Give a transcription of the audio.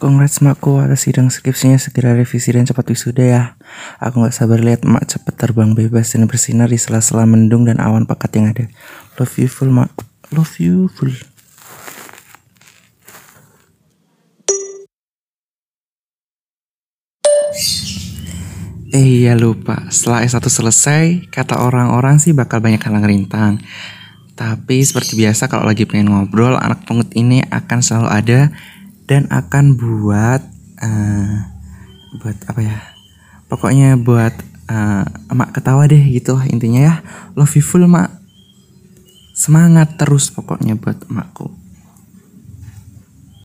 Congrats makku atas sidang skripsinya segera revisi dan cepat wisuda ya. Aku gak sabar lihat mak cepat terbang bebas dan bersinar di sela-sela mendung dan awan pekat yang ada. Love you full mak. Love you full. Eh iya lupa, setelah S1 selesai, kata orang-orang sih bakal banyak halang rintang. Tapi seperti biasa kalau lagi pengen ngobrol, anak pungut ini akan selalu ada dan akan buat uh, buat apa ya? Pokoknya buat uh, emak ketawa deh gitu lah intinya ya. Love you full mak. Semangat terus pokoknya buat emakku.